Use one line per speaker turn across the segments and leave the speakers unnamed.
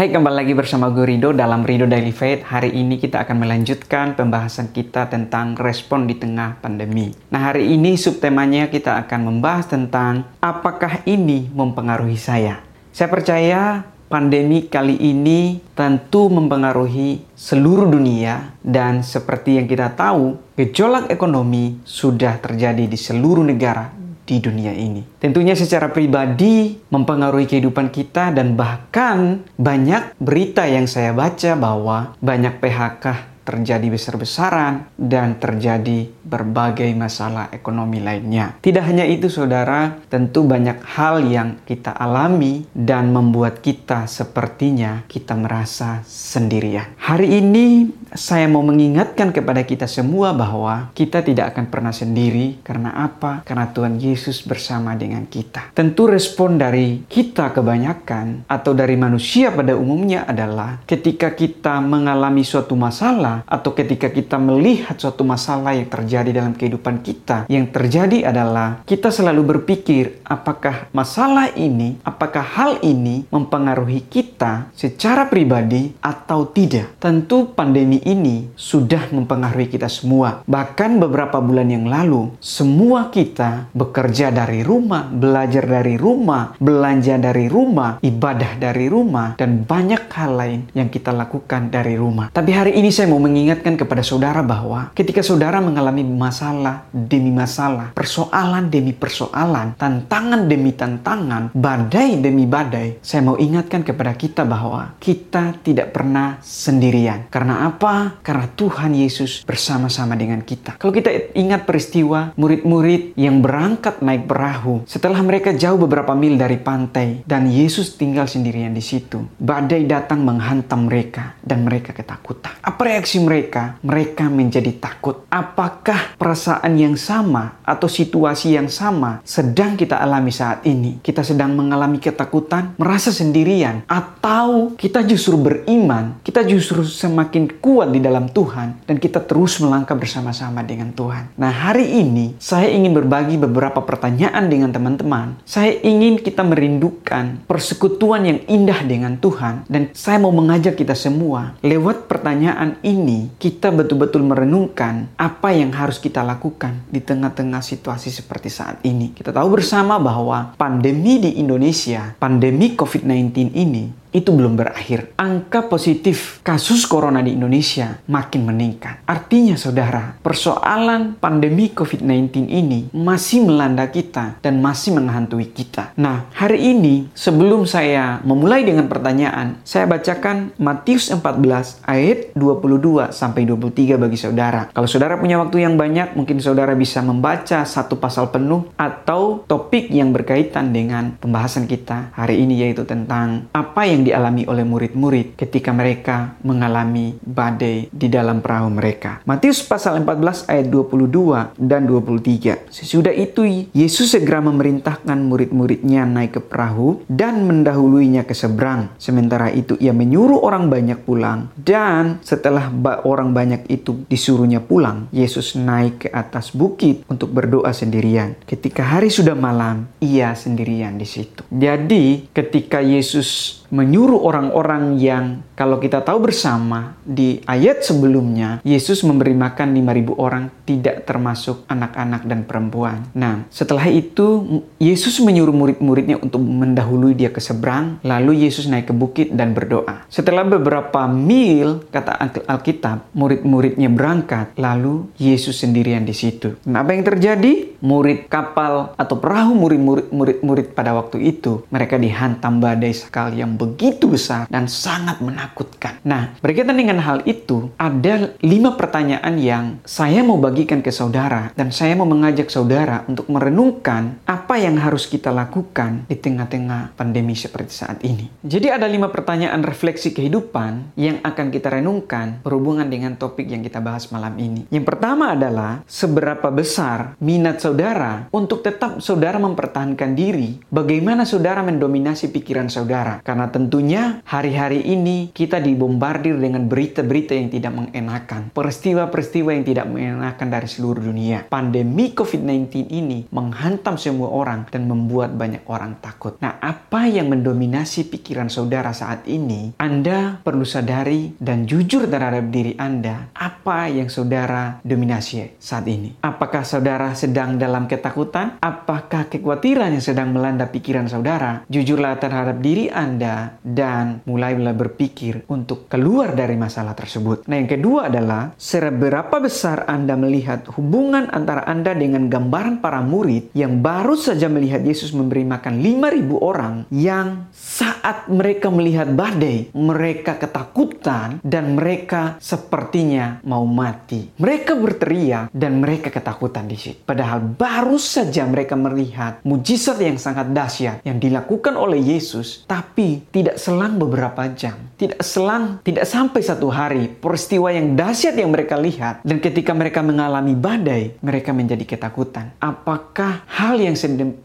Hai, kembali lagi bersama gue Rido dalam Rido Daily Faith. Hari ini kita akan melanjutkan pembahasan kita tentang respon di tengah pandemi. Nah, hari ini subtemanya kita akan membahas tentang apakah ini mempengaruhi saya. Saya percaya pandemi kali ini tentu mempengaruhi seluruh dunia dan seperti yang kita tahu, gejolak ekonomi sudah terjadi di seluruh negara di dunia ini. Tentunya secara pribadi mempengaruhi kehidupan kita dan bahkan banyak berita yang saya baca bahwa banyak PHK terjadi besar-besaran dan terjadi berbagai masalah ekonomi lainnya. Tidak hanya itu saudara, tentu banyak hal yang kita alami dan membuat kita sepertinya kita merasa sendirian. Hari ini saya mau mengingatkan kepada kita semua bahwa kita tidak akan pernah sendiri karena apa? Karena Tuhan Yesus bersama dengan kita. Tentu respon dari kita kebanyakan atau dari manusia pada umumnya adalah ketika kita mengalami suatu masalah atau ketika kita melihat suatu masalah yang terjadi dalam kehidupan kita, yang terjadi adalah kita selalu berpikir apakah masalah ini, apakah hal ini mempengaruhi kita secara pribadi atau tidak. Tentu pandemi ini sudah mempengaruhi kita semua. Bahkan beberapa bulan yang lalu, semua kita bekerja dari rumah, belajar dari rumah, belanja dari rumah, ibadah dari rumah, dan banyak hal lain yang kita lakukan dari rumah. Tapi hari ini saya mau mengingatkan kepada saudara bahwa ketika saudara mengalami masalah demi masalah, persoalan demi persoalan, tantangan demi tantangan, badai demi badai, saya mau ingatkan kepada kita bahwa kita tidak pernah sendirian. Karena apa? Karena Tuhan Yesus bersama-sama dengan kita. Kalau kita ingat peristiwa murid-murid yang berangkat naik perahu setelah mereka jauh beberapa mil dari pantai dan Yesus tinggal sendirian di situ. Badai datang menghantam mereka dan mereka ketakutan. Apa reaksi mereka, mereka menjadi takut. Apakah perasaan yang sama atau situasi yang sama sedang kita alami saat ini? Kita sedang mengalami ketakutan, merasa sendirian, atau kita justru beriman, kita justru semakin kuat di dalam Tuhan, dan kita terus melangkah bersama-sama dengan Tuhan. Nah, hari ini saya ingin berbagi beberapa pertanyaan dengan teman-teman. Saya ingin kita merindukan persekutuan yang indah dengan Tuhan, dan saya mau mengajak kita semua lewat pertanyaan ini kita betul-betul merenungkan apa yang harus kita lakukan di tengah-tengah situasi seperti saat ini. Kita tahu bersama bahwa pandemi di Indonesia, pandemi COVID-19 ini itu belum berakhir. Angka positif kasus corona di Indonesia makin meningkat. Artinya saudara, persoalan pandemi COVID-19 ini masih melanda kita dan masih menghantui kita. Nah, hari ini sebelum saya memulai dengan pertanyaan, saya bacakan Matius 14 ayat 22 sampai 23 bagi saudara. Kalau saudara punya waktu yang banyak, mungkin saudara bisa membaca satu pasal penuh atau topik yang berkaitan dengan pembahasan kita hari ini yaitu tentang apa yang yang dialami oleh murid-murid ketika mereka mengalami badai di dalam perahu mereka. Matius pasal 14 ayat 22 dan 23. Sesudah itu Yesus segera memerintahkan murid-muridnya naik ke perahu dan mendahuluinya ke seberang. Sementara itu ia menyuruh orang banyak pulang dan setelah orang banyak itu disuruhnya pulang, Yesus naik ke atas bukit untuk berdoa sendirian. Ketika hari sudah malam, ia sendirian di situ. Jadi, ketika Yesus menyuruh orang-orang yang kalau kita tahu bersama di ayat sebelumnya Yesus memberi makan 5000 orang tidak termasuk anak-anak dan perempuan. Nah, setelah itu Yesus menyuruh murid-muridnya untuk mendahului dia ke seberang, lalu Yesus naik ke bukit dan berdoa. Setelah beberapa mil kata Alkitab, murid-muridnya berangkat, lalu Yesus sendirian di situ. Nah, apa yang terjadi? Murid kapal atau perahu murid-murid pada waktu itu, mereka dihantam badai sekali yang begitu besar dan sangat menakutkan. Nah, berkaitan dengan hal itu, ada lima pertanyaan yang saya mau bagikan ke saudara dan saya mau mengajak saudara untuk merenungkan apa yang harus kita lakukan di tengah-tengah pandemi seperti saat ini. Jadi ada lima pertanyaan refleksi kehidupan yang akan kita renungkan berhubungan dengan topik yang kita bahas malam ini. Yang pertama adalah seberapa besar minat saudara untuk tetap saudara mempertahankan diri, bagaimana saudara mendominasi pikiran saudara. Karena Tentunya hari-hari ini kita dibombardir dengan berita-berita yang tidak mengenakan. Peristiwa-peristiwa yang tidak mengenakan dari seluruh dunia. Pandemi COVID-19 ini menghantam semua orang dan membuat banyak orang takut. Nah, apa yang mendominasi pikiran saudara saat ini? Anda perlu sadari dan jujur terhadap diri Anda. Apa yang saudara dominasi saat ini? Apakah saudara sedang dalam ketakutan? Apakah kekhawatiran yang sedang melanda pikiran saudara? Jujurlah terhadap diri Anda dan mulailah berpikir untuk keluar dari masalah tersebut. Nah, yang kedua adalah seberapa besar Anda melihat hubungan antara Anda dengan gambaran para murid yang baru saja melihat Yesus memberi makan 5.000 orang yang saat mereka melihat badai, mereka ketakutan dan mereka sepertinya mau mati. Mereka berteriak dan mereka ketakutan di situ. Padahal baru saja mereka melihat mujizat yang sangat dahsyat yang dilakukan oleh Yesus, tapi tidak selang beberapa jam, tidak selang, tidak sampai satu hari, peristiwa yang dahsyat yang mereka lihat, dan ketika mereka mengalami badai, mereka menjadi ketakutan. Apakah hal yang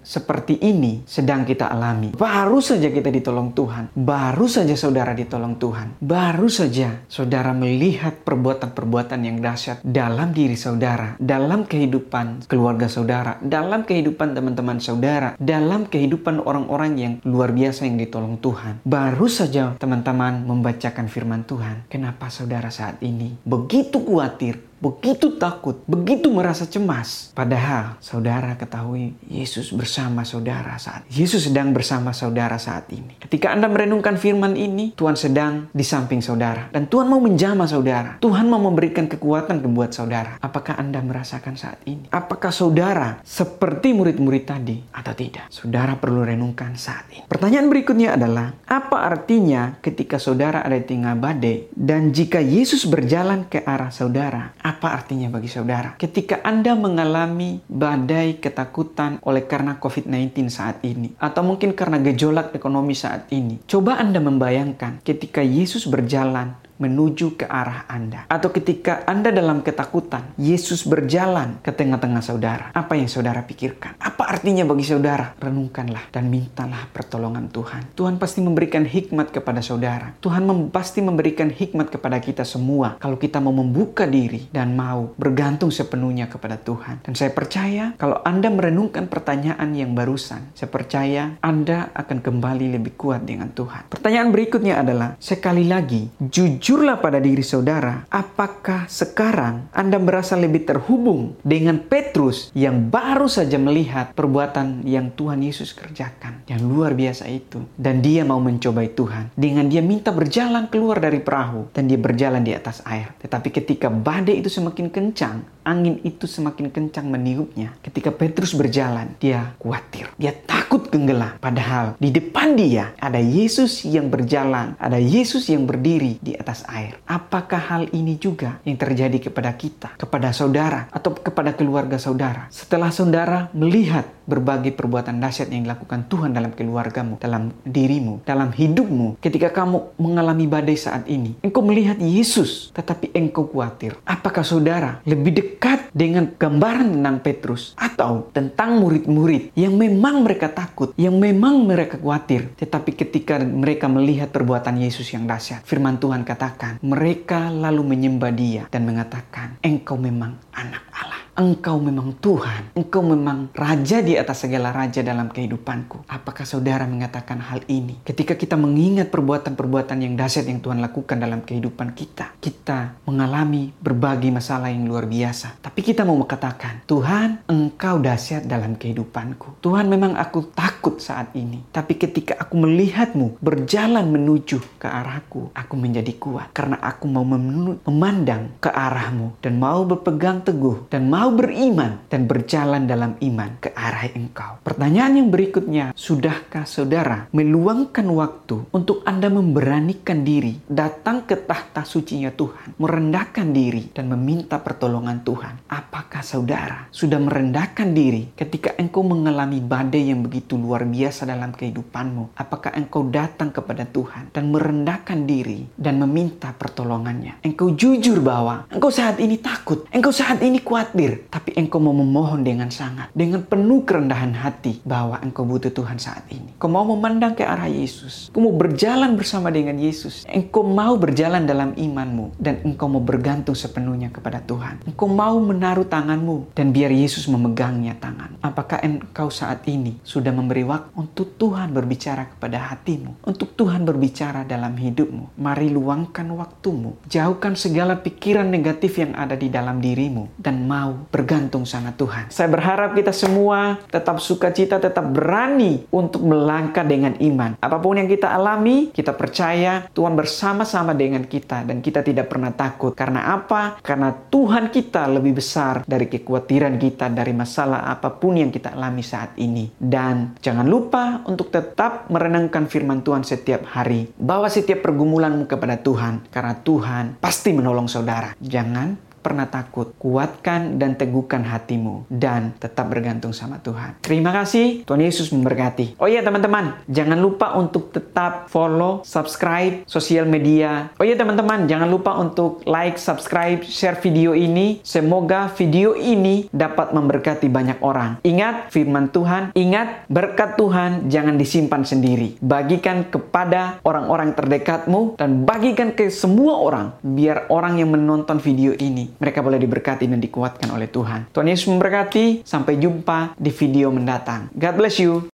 seperti ini sedang kita alami? Baru saja kita ditolong Tuhan, baru saja saudara ditolong Tuhan, baru saja saudara melihat perbuatan-perbuatan yang dahsyat dalam diri saudara, dalam kehidupan keluarga saudara, dalam kehidupan teman-teman saudara, dalam kehidupan orang-orang yang luar biasa yang ditolong Tuhan. Baru saja teman-teman membacakan firman Tuhan. Kenapa saudara saat ini begitu khawatir, begitu takut, begitu merasa cemas. Padahal saudara ketahui Yesus bersama saudara saat Yesus sedang bersama saudara saat ini. Ketika Anda merenungkan firman ini, Tuhan sedang di samping saudara dan Tuhan mau menjamah saudara. Tuhan mau memberikan kekuatan kebuat saudara. Apakah Anda merasakan saat ini? Apakah saudara seperti murid-murid tadi atau tidak? Saudara perlu renungkan saat ini. Pertanyaan berikutnya adalah, apa artinya ketika saudara ada di tengah badai dan jika Yesus berjalan ke arah saudara, apa artinya bagi saudara? Ketika Anda mengalami badai ketakutan oleh karena COVID-19 saat ini, atau mungkin karena gejolak ekonomi saat ini, coba Anda membayangkan ketika Yesus berjalan menuju ke arah Anda. Atau ketika Anda dalam ketakutan, Yesus berjalan ke tengah-tengah saudara. Apa yang saudara pikirkan? Apa artinya bagi saudara? Renungkanlah dan mintalah pertolongan Tuhan. Tuhan pasti memberikan hikmat kepada saudara. Tuhan mem pasti memberikan hikmat kepada kita semua kalau kita mau membuka diri dan mau bergantung sepenuhnya kepada Tuhan. Dan saya percaya kalau Anda merenungkan pertanyaan yang barusan, saya percaya Anda akan kembali lebih kuat dengan Tuhan. Pertanyaan berikutnya adalah, sekali lagi, jujur jujurlah pada diri saudara, apakah sekarang Anda merasa lebih terhubung dengan Petrus yang baru saja melihat perbuatan yang Tuhan Yesus kerjakan, yang luar biasa itu, dan dia mau mencobai Tuhan dengan dia minta berjalan keluar dari perahu dan dia berjalan di atas air. Tetapi ketika badai itu semakin kencang, angin itu semakin kencang meniupnya. Ketika Petrus berjalan, dia khawatir, dia takut tenggelam. Padahal di depan dia ada Yesus yang berjalan, ada Yesus yang berdiri di atas air. Apakah hal ini juga yang terjadi kepada kita, kepada saudara, atau kepada keluarga saudara? Setelah saudara melihat berbagai perbuatan dahsyat yang dilakukan Tuhan dalam keluargamu, dalam dirimu, dalam hidupmu, ketika kamu mengalami badai saat ini, engkau melihat Yesus, tetapi engkau khawatir. Apakah saudara lebih dekat dengan gambaran tentang Petrus atau tentang murid-murid yang memang mereka takut, yang memang mereka khawatir, tetapi ketika mereka melihat perbuatan Yesus yang dahsyat, firman Tuhan kata mengatakan, mereka lalu menyembah dia dan mengatakan, engkau memang anak Allah. Engkau memang Tuhan. Engkau memang Raja di atas segala Raja dalam kehidupanku. Apakah saudara mengatakan hal ini? Ketika kita mengingat perbuatan-perbuatan yang dahsyat yang Tuhan lakukan dalam kehidupan kita. Kita mengalami berbagai masalah yang luar biasa. Tapi kita mau mengatakan, Tuhan engkau dahsyat dalam kehidupanku. Tuhan memang aku takut saat ini. Tapi ketika aku melihatmu berjalan menuju ke arahku, aku menjadi kuat. Karena aku mau memandang ke arahmu dan mau berpegang teguh dan mau beriman dan berjalan dalam iman ke arah engkau. Pertanyaan yang berikutnya, sudahkah saudara meluangkan waktu untuk Anda memberanikan diri datang ke tahta sucinya Tuhan, merendahkan diri dan meminta pertolongan Tuhan? Apakah saudara sudah merendahkan diri ketika engkau mengalami badai yang begitu luar biasa dalam kehidupanmu? Apakah engkau datang kepada Tuhan dan merendahkan diri dan meminta pertolongannya? Engkau jujur bahwa engkau saat ini takut, engkau saat ini khawatir, tapi engkau mau memohon dengan sangat, dengan penuh kerendahan hati bahwa engkau butuh Tuhan saat ini. Kau mau memandang ke arah Yesus. Kau mau berjalan bersama dengan Yesus. Engkau mau berjalan dalam imanmu dan engkau mau bergantung sepenuhnya kepada Tuhan. Engkau mau menaruh tanganmu dan biar Yesus memegangnya tangan. Apakah engkau saat ini sudah memberi waktu untuk Tuhan berbicara kepada hatimu, untuk Tuhan berbicara dalam hidupmu? Mari luangkan waktumu, jauhkan segala pikiran negatif yang ada di dalam dirimu dan mau bergantung sama Tuhan. Saya berharap kita semua tetap sukacita, tetap berani untuk melangkah dengan iman. Apa pun yang kita alami, kita percaya Tuhan bersama-sama dengan kita dan kita tidak pernah takut. Karena apa? Karena Tuhan kita lebih besar dari kekhawatiran kita dari masalah apa pun yang kita alami saat ini. Dan jangan lupa untuk tetap merenangkan firman Tuhan setiap hari. Bawa setiap pergumulanmu kepada Tuhan karena Tuhan pasti menolong saudara. Jangan pernah takut. Kuatkan dan teguhkan hatimu dan tetap bergantung sama Tuhan. Terima kasih. Tuhan Yesus memberkati. Oh iya teman-teman, jangan lupa untuk tetap follow, subscribe sosial media. Oh iya teman-teman, jangan lupa untuk like, subscribe, share video ini. Semoga video ini dapat memberkati banyak orang. Ingat firman Tuhan, ingat berkat Tuhan jangan disimpan sendiri. Bagikan kepada orang-orang terdekatmu dan bagikan ke semua orang biar orang yang menonton video ini mereka boleh diberkati dan dikuatkan oleh Tuhan. Tuhan Yesus memberkati. Sampai jumpa di video mendatang. God bless you.